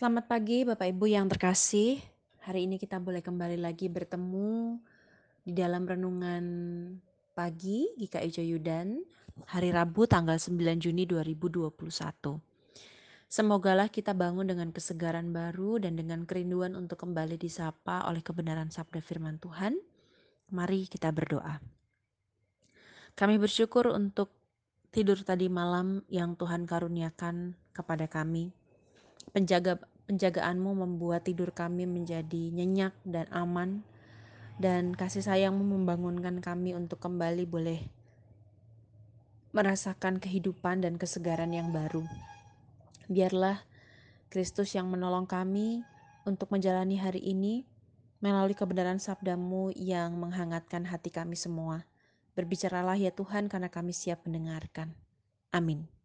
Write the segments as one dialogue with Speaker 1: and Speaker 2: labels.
Speaker 1: Selamat pagi Bapak Ibu yang terkasih. Hari ini kita boleh kembali lagi bertemu di dalam renungan pagi GKI Joyudan hari Rabu tanggal 9 Juni 2021. Semogalah kita bangun dengan kesegaran baru dan dengan kerinduan untuk kembali disapa oleh kebenaran sabda firman Tuhan. Mari kita berdoa. Kami bersyukur untuk tidur tadi malam yang Tuhan karuniakan kepada kami. Penjaga penjagaanmu membuat tidur kami menjadi nyenyak dan aman dan kasih sayangmu membangunkan kami untuk kembali boleh merasakan kehidupan dan kesegaran yang baru. Biarlah Kristus yang menolong kami untuk menjalani hari ini melalui kebenaran sabdamu yang menghangatkan hati kami semua. Berbicaralah ya Tuhan karena kami siap mendengarkan. Amin.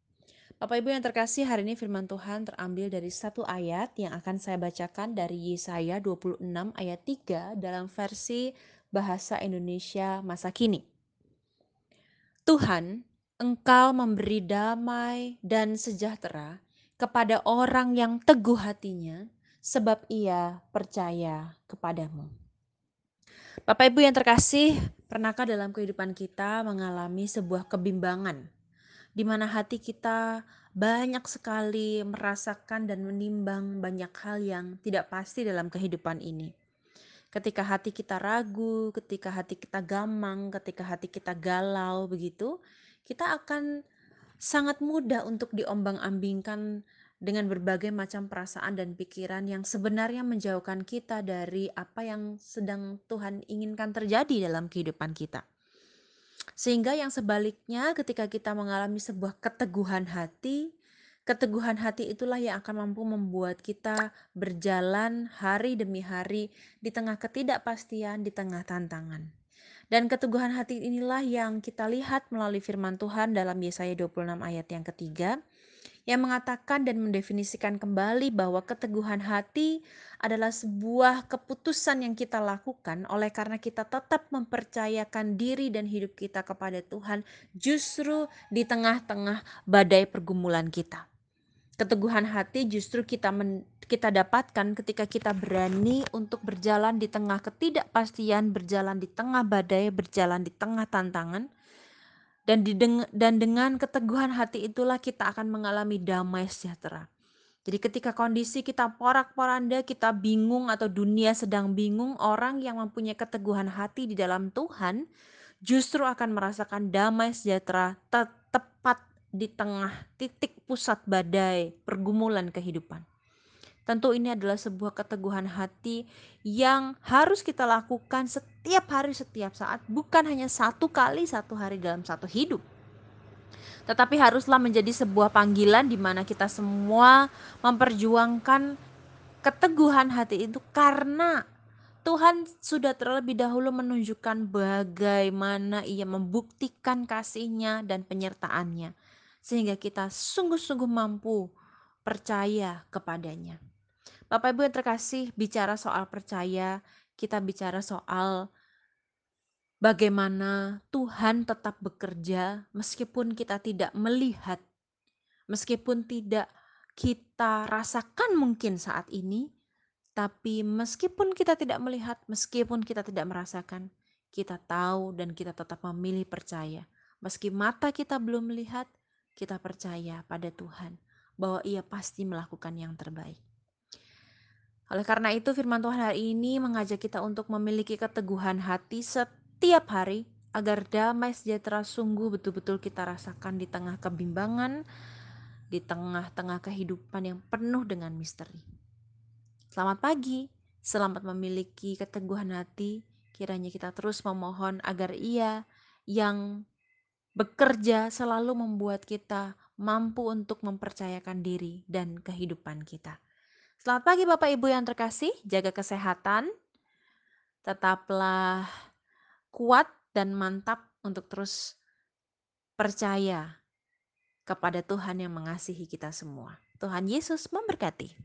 Speaker 1: Bapak Ibu yang terkasih, hari ini firman Tuhan terambil dari satu ayat yang akan saya bacakan dari Yesaya 26 ayat 3 dalam versi Bahasa Indonesia masa kini. Tuhan, Engkau memberi damai dan sejahtera kepada orang yang teguh hatinya, sebab ia percaya kepadamu. Bapak Ibu yang terkasih, pernahkah dalam kehidupan kita mengalami sebuah kebimbangan di mana hati kita banyak sekali merasakan dan menimbang banyak hal yang tidak pasti dalam kehidupan ini. Ketika hati kita ragu, ketika hati kita gamang, ketika hati kita galau begitu, kita akan sangat mudah untuk diombang-ambingkan dengan berbagai macam perasaan dan pikiran yang sebenarnya menjauhkan kita dari apa yang sedang Tuhan inginkan terjadi dalam kehidupan kita. Sehingga yang sebaliknya ketika kita mengalami sebuah keteguhan hati, keteguhan hati itulah yang akan mampu membuat kita berjalan hari demi hari di tengah ketidakpastian, di tengah tantangan. Dan keteguhan hati inilah yang kita lihat melalui firman Tuhan dalam Yesaya 26 ayat yang ketiga yang mengatakan dan mendefinisikan kembali bahwa keteguhan hati adalah sebuah keputusan yang kita lakukan oleh karena kita tetap mempercayakan diri dan hidup kita kepada Tuhan justru di tengah-tengah badai pergumulan kita. Keteguhan hati justru kita men, kita dapatkan ketika kita berani untuk berjalan di tengah ketidakpastian, berjalan di tengah badai, berjalan di tengah tantangan. Dan, di, dan dengan keteguhan hati itulah kita akan mengalami damai sejahtera. Jadi ketika kondisi kita porak-poranda, kita bingung atau dunia sedang bingung, orang yang mempunyai keteguhan hati di dalam Tuhan justru akan merasakan damai sejahtera tepat di tengah titik pusat badai pergumulan kehidupan. Tentu ini adalah sebuah keteguhan hati yang harus kita lakukan setiap hari, setiap saat, bukan hanya satu kali satu hari dalam satu hidup. Tetapi haruslah menjadi sebuah panggilan di mana kita semua memperjuangkan keteguhan hati itu karena Tuhan sudah terlebih dahulu menunjukkan bagaimana ia membuktikan kasihnya dan penyertaannya. Sehingga kita sungguh-sungguh mampu percaya kepadanya. Bapak Ibu yang terkasih, bicara soal percaya, kita bicara soal bagaimana Tuhan tetap bekerja meskipun kita tidak melihat, meskipun tidak kita rasakan mungkin saat ini, tapi meskipun kita tidak melihat, meskipun kita tidak merasakan, kita tahu dan kita tetap memilih percaya. Meski mata kita belum melihat, kita percaya pada Tuhan bahwa Ia pasti melakukan yang terbaik. Oleh karena itu firman Tuhan hari ini mengajak kita untuk memiliki keteguhan hati setiap hari agar damai sejahtera sungguh betul-betul kita rasakan di tengah kebimbangan, di tengah-tengah kehidupan yang penuh dengan misteri. Selamat pagi, selamat memiliki keteguhan hati. Kiranya kita terus memohon agar Ia yang bekerja selalu membuat kita mampu untuk mempercayakan diri dan kehidupan kita. Selamat pagi Bapak Ibu yang terkasih, jaga kesehatan. Tetaplah kuat dan mantap untuk terus percaya kepada Tuhan yang mengasihi kita semua. Tuhan Yesus memberkati.